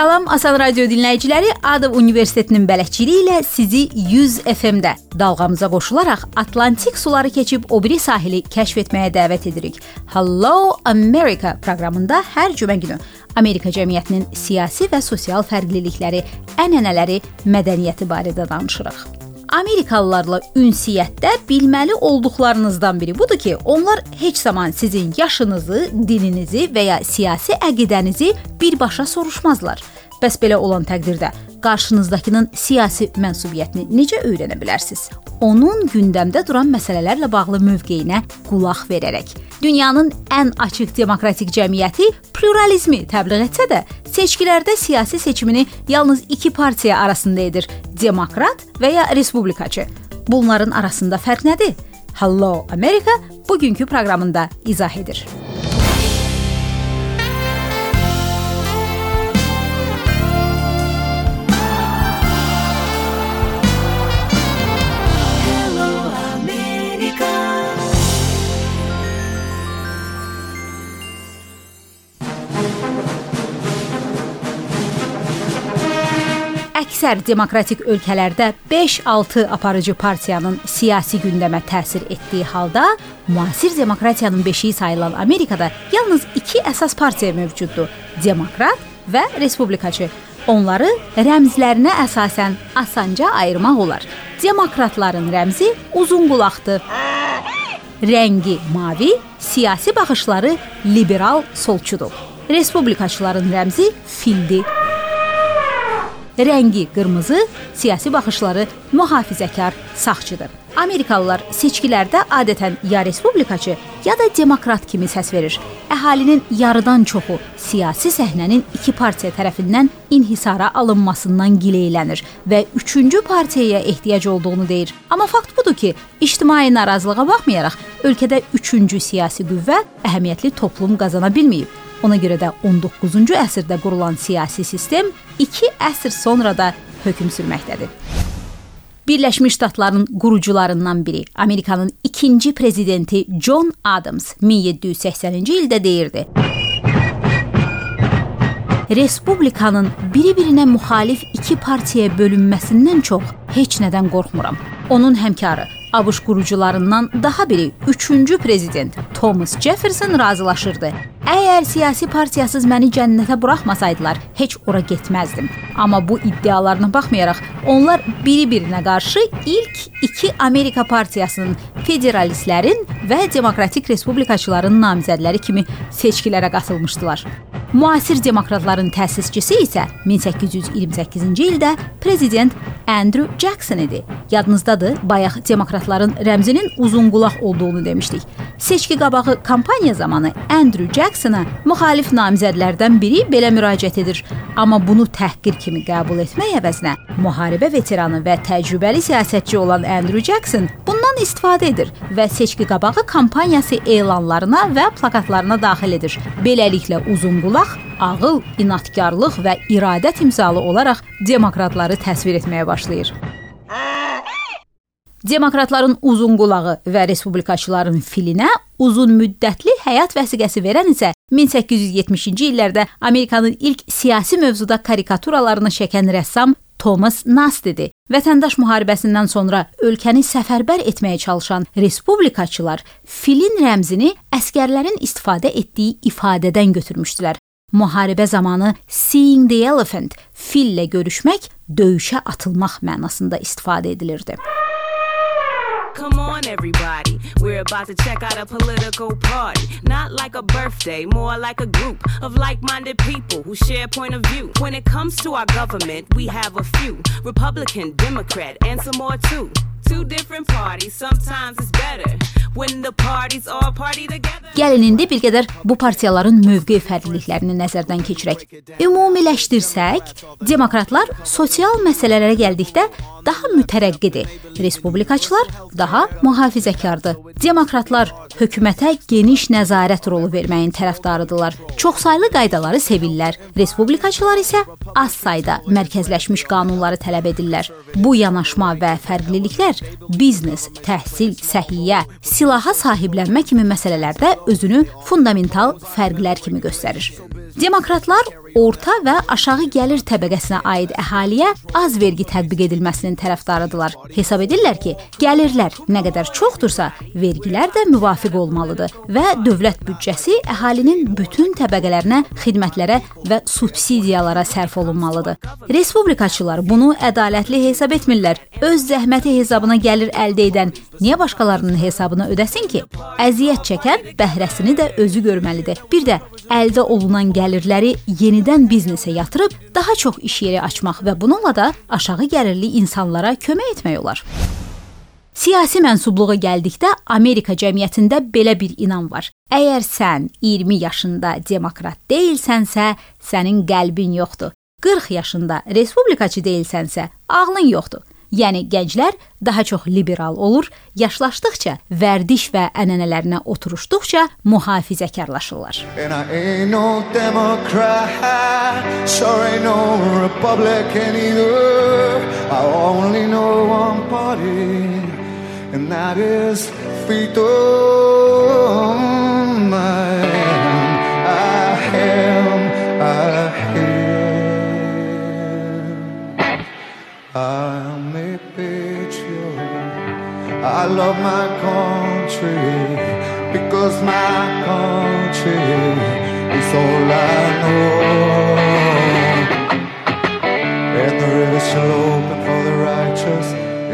Salam Asan Radio dinləyiciləri, Adab Universitetinin bələdçiliyi ilə sizi 100 FM-də dalğamıza qoşularaq Atlantik suları keçib o biri sahili kəşf etməyə dəvət edirik. Hello America proqramında hər cümə günü Amerika cəmiyyətinin siyasi və sosial fərqlilikləri, ənənələri, mədəniyyəti barədə danışırıq. Amerikalılarla ünsiyyətdə bilməli olduqlarınızdan biri budur ki, onlar heç zaman sizin yaşınızı, dininizi və ya siyasi əqidənizi birbaşa soruşmazlar. Bəs belə olan təqdirdə qarşınızdakının siyasi mənsubiyyətini necə öyrənə bilərsiniz? Onun gündəmdə duran məsələlərlə bağlı mövqeyinə qulaq verərək. Dünyanın ən açıq demokratik cəmiyyəti pluralizmi təbliğ etsə də, seçkilərdə siyasi seçimini yalnız iki partiya arasında edir: demokrat və ya respublikaçı. Bunların arasında fərq nədir? Hello America bugünkü proqramında izah edir. Əksər demokratik ölkələrdə 5-6 aparıcı partiyanın siyasi gündəmə təsir etdiyi halda, müasir demokratiyanın beşiyi sayılan Amerikada yalnız 2 əsas partiya mövcuddur: Demokrat və Respublikaçı. Onları rəmzlərinə əsasən asanca ayırmaq olar. Demokratların rəmzi uzun qulaqdır. Rəngi mavi, siyasi baxışları liberal solçudur. Respublikaçıların rəmzi fildir rəngi qırmızı, siyasi baxışları mühafizəkar, sağçıdır. Amerikalılar seçkilərdə adətən ya respublikaçı, ya da demokrat kimi səs verir. Əhalinin yarıdan çoxu siyasi səhnənin iki partiya tərəfindən inhisara alınmasından gileylənir və üçüncü partiyaya ehtiyac olduğunu deyir. Amma fakt budur ki, ictimai narazılığa baxmayaraq ölkədə üçüncü siyasi qüvvə əhəmiyyətli toplum qazana bilməyib. Ona görə də 19-cu əsrdə qurulan siyasi sistem 2 əsr sonra da hökm sürməkdədir. Birləşmiş Ştatların qurucularından biri, Amerikanın ikinci prezidenti John Adams 1780-ci ildə deyirdi: Respublikanın biri-birinə müxalif iki partiyaya bölünməsindən çox heç nədən qorxmuram. Onun həmkarı ABŞ qurucularından daha biri 3-cü prezident Thomas Jefferson razılaşırdı. Əgər siyasi partiyasız məni cənnətə buraxmasaydılar, heç ora getməzdim. Amma bu iddialarına baxmayaraq, onlar biri-birinə qarşı ilk iki Amerika partiyasının federalistlərin və demokratik respublikaçıların namizədləri kimi seçkilərə qatılmışdılar. Müasir demokratların təsisçisi isə 1828-ci ildə prezident Andrew Jackson idi. Yadınızdadır, bayaq demokratların rəmzinin uzunqulaq olduğunu demişdik. Seçki qabağı kampaniya zamanı Andrew Jacksona müxalif namizədlərdən biri belə müraciət edir. Amma bunu təhqir kimi qəbul etmək əvəzinə müharibə veteranı və təcrübəli siyasətçi olan Andrew Jackson bundan istifadə edir və seçki qabağı kampaniyası elanlarına və plakatlarına daxil edir. Beləliklə uzunqulaq ağıl, inadkarlıq və iradə timsalı olaraq demokratları təsvir etməyə başlayır. Demokratların uzun qulağı və respublikaçıların filinə uzun müddətli həyat vəsiqəsi verən isə 1870-ci illərdə Amerikanın ilk siyasi mövzuda karikaturalarını çəkən rəssam Thomas Nast-idi. Vətəndaş müharibəsindən sonra ölkəni səfərbər etməyə çalışan respublikaçılar filin rəmzini əskərlərin istifadə etdiyi ifadədən götürmüşdülər. Müharibə zamanı seeing the elephant, fillə görüşmək, döyüşə atılmaq mənasında istifadə edilirdi. Come on, everybody. We're about to check out a political party. Not like a birthday, more like a group of like minded people who share point of view. When it comes to our government, we have a few Republican, Democrat, and some more too. Two different parties, sometimes it's better Gəlin indi bir qədər bu partiyaların mövqe fərqliliklərini nəzərdən keçirək. Ümumiləşdirsək, demokratlar sosial məsələlərə gəldikdə daha mütərəqqidir. Respublikaçılar daha mühafizəkardır. Demokratlar hökumətə geniş nəzarət rolu verməyin tərəfdarıdırlar. Çoxsaylı qaydaları sevirlər. Respublikaçılar isə az sayda mərkəzləşmiş qanunları tələb edirlər. Bu yanaşma və fərqliliklər biznes, təhsil, səhiyyə, silaha sahiblənmə kimi məsələlərdə özünü fundamental fərqlər kimi göstərir. Demokratlar orta və aşağı gəlir təbəqəsinə aid əhaliyə az vergi tətbiq edilməsinin tərəfdarıdırlar. Hesab edirlər ki, gəlirlər nə qədər çoxdursa, vergilər də müvafiq olmalıdır və dövlət büdcəsi əhalinin bütün təbəqələrinə xidmətlərə və subsidiyalara sərf olunmalıdır. Respublikaçılar bunu ədalətli hesab etmirlər. Öz zəhməti hesabına gəlir əldə edən niyə başqalarının hesabına ödəsin ki? Əziyyət çəkən bəhrəsini də özü görməlidir. Bir də əldə olunan gəlirləri yenidən biznesə yatırıb daha çox iş yeri açmaq və bununla da aşağı gəlirli insanlara kömək etmək olar. Siyasi mənsubluğa gəldikdə Amerika cəmiyyətində belə bir inam var. Əgər sən 20 yaşında demokrat deyilsənsə, sənin qəlbin yoxdur. 40 yaşında respublikaçı deyilsənsə, ağlın yoxdur. Yəni gənclər daha çox liberal olur, yaşlaşdıqca vərdiş və ənənələrinə oturuşduqca mühafizəkarlaşırlar. No ain't no republican either. I only know one party and that is freedom. I love my country because my country is all I know. And the river shall open for the righteous.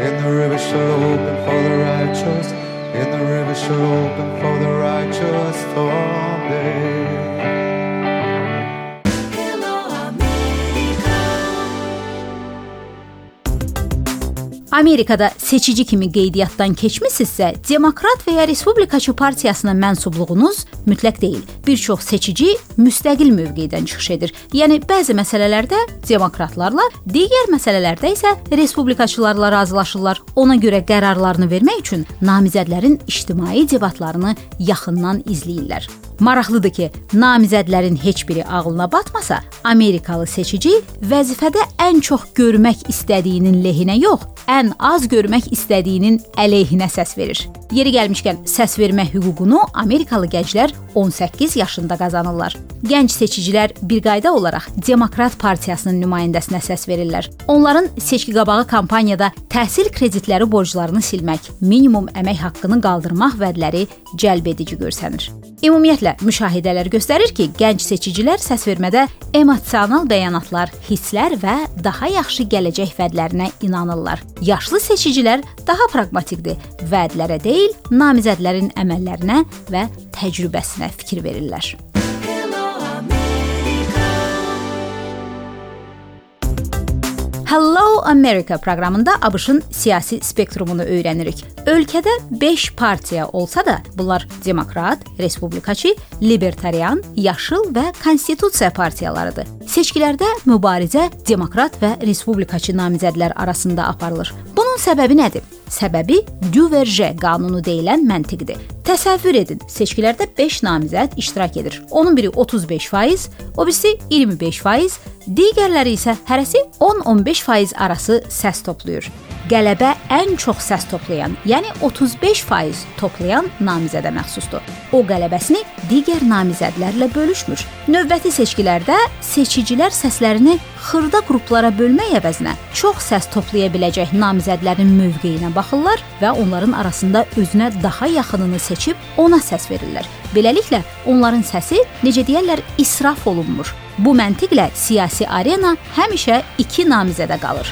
In the river shall open for the righteous. In the river shall open for the righteous someday. Amerikada seçici kimi qeydiyyatdan keçmisinizsə, Demokrat və ya Respublikaçı partiyasına mənsubluğunuz mütləq deyil. Bir çox seçici müstəqil mövqedən çıxış edir. Yəni bəzi məsələlərdə demokratlarla, digər məsələlərdə isə respublikaçılarla razılaşırlar. Ona görə qərarlarını vermək üçün namizədlərin ictimai debatlarını yaxından izləyirlər. Maraqlıdır ki, namizədlərin heç biri ağlına batmasa, Amerikalı seçici vəzifədə ən çox görmək istədiyinin lehinə yox, ən az görmək istədiyinin əleyhinə səs verir. Yeri gəlmişkən, səs vermə hüququnu Amerikalı gənclər 18 yaşında qazanırlar. Gənc seçicilər bir qayda olaraq Demokrat partiyasının nümayəndəsinə səs verirlər. Onların seçki qabağı kampaniyada təhsil kreditləri borclarını silmək, minimum əmək haqqını qaldırmaq vədləri cəlbedici görsənir. Ümumiyyətlə müşahidələr göstərir ki, gənc seçicilər səsvermədə emosional bəyanatlar, hisslər və daha yaxşı gələcək vədlərinə inanırlar. Yaşlı seçicilər daha praqmatikdir. Vədlərə deyil, namizədlərin əməllərinə və təcrübəsinə fikir verirlər. Hello America proqramında ABŞ-ın siyasi spektrumunu öyrənirik. Ölkədə 5 partiya olsa da, bunlar Demokrat, Respublikaçı, Libertarian, Yaşıl və Konstitusiya partiyalarıdır. Seçkilərdə mübarizə Demokrat və Respublikaçı namizədlər arasında aparılır. Bunun səbəbi nədir? Səbəbi Duverje qanunu deyilən məntiqdir. Təsəvvür edin, seçkilərdə 5 namizəd iştirak edir. Onun biri 35%, o birisi 25%, digərləri isə hərəsi 10-15% arası səs toplayır qələbə ən çox səs toplayan, yəni 35% toplayan namizədə məxsusdur. O qələbəsini digər namizədlərlə bölüşmür. Növbəti seçkilərdə seçicilər səslərini xırda qruplara bölmək əvəzinə çox səs toplaya biləcək namizədlərin mövqeyinə baxırlar və onların arasında özünə daha yaxınını seçib ona səs verirlər. Beləliklə onların səsi necə deyirlər israf olunmur. Bu məntiqlə siyasi arena həmişə iki namizədə qalır.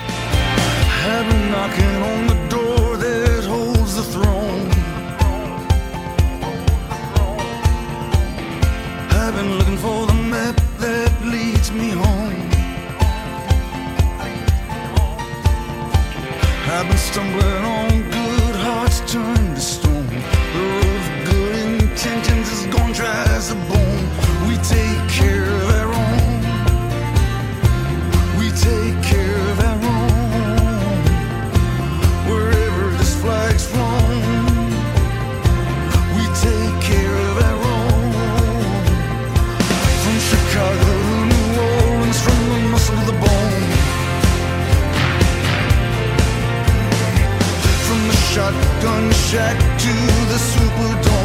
Knocking on the door that holds the throne. I've been looking for the map that leads me home. I've been stumbling on good hearts turned to stone. check to the Superdome.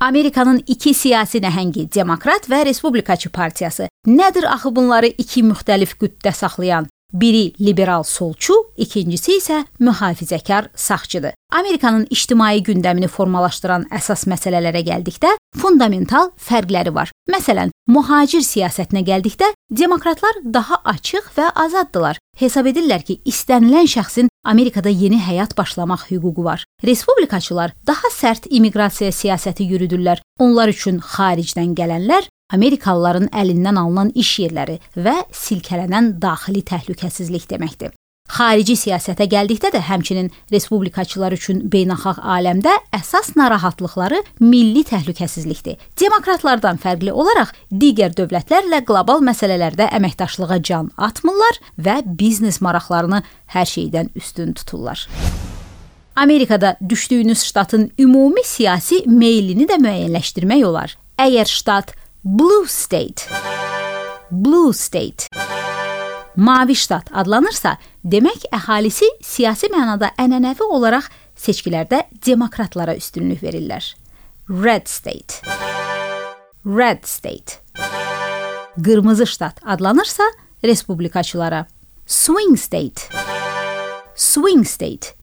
Amerikanın iki siyasi nəhəngi Demokrat və Respublikaçı partiyası. Nədir axı bunları iki müxtəlif qütbdə saxlayan? Biri liberal solçu, ikincisi isə mühafizəkar sağçıdır. Amerikanın ictimai gündəmini formalaşdıran əsas məsələlərə gəldikdə fundamental fərqləri var. Məsələn, mühacir siyasətinə gəldikdə demokratlar daha açıq və azaddılar. Hesab edirlər ki, istənilən şəxsin Amerikada yeni həyat başlamaq hüququ var. Respublikaçılar daha sərt immiqrasiya siyasəti yürüdürlər. Onlar üçün xaricdən gələnlər Amerikalıların əlindən alınan iş yerləri və silkələnən daxili təhlükəsizlik deməkdir. Xarici siyasətə gəldikdə də həmçinin respublikaçılar üçün beynəlxalq aləmdə əsas narahatlıqları milli təhlükəsizlikdir. Demokratlardan fərqli olaraq digər dövlətlərlə qlobal məsələlərdə əməkdaşlığa can atmırlar və biznes maraqlarını hər şeydən üstün tuturlar. Amerikada düşdüyünüz ştatın ümumi siyasi meylini də müəyyənləşdirmək olar. Əgər ştat Blue State. Blue State. Mavi ştat adlanırsa, demək əhalisi siyasi mənada ənənəvi olaraq seçkilərdə demokratlara üstünlük verirlər. Red State. Red State. Qırmızı ştat adlanırsa, respublikaçılara. Swing State. Swing State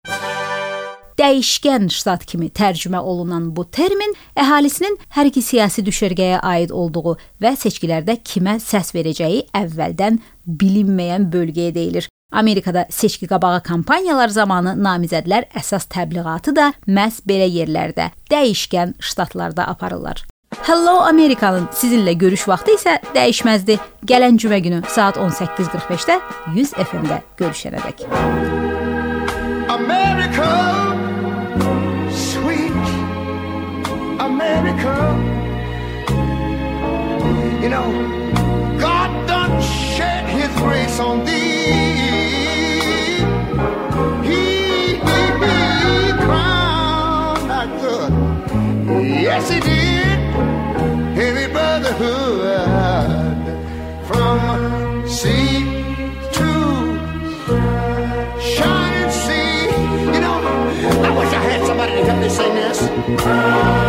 dəyişkən ştat kimi tərcümə olunan bu termin əhalisinin hər iki siyasi düşərgəyə aid olduğu və seçkilərdə kimə səs verəcəyi əvvəldən bilinməyən bölgəyə deyilir. Amerikada seçki qabağı kampaniyalar zamanı namizədlər əsas təbliğatı da məhz belə yerlərdə, dəyişkən ştatlarda aparırlar. Hello Amerikanın sizinlə görüş vaxtı isə dəyişməzdi. Gələn cümə günü saat 18:45-də 100 FM-də görüşənədək. America America. You know, God done shed his grace on thee. He, crowned our good. Yes, he did. Heavy brotherhood from sea to shining sea. You know, I wish I had somebody to help me sing this.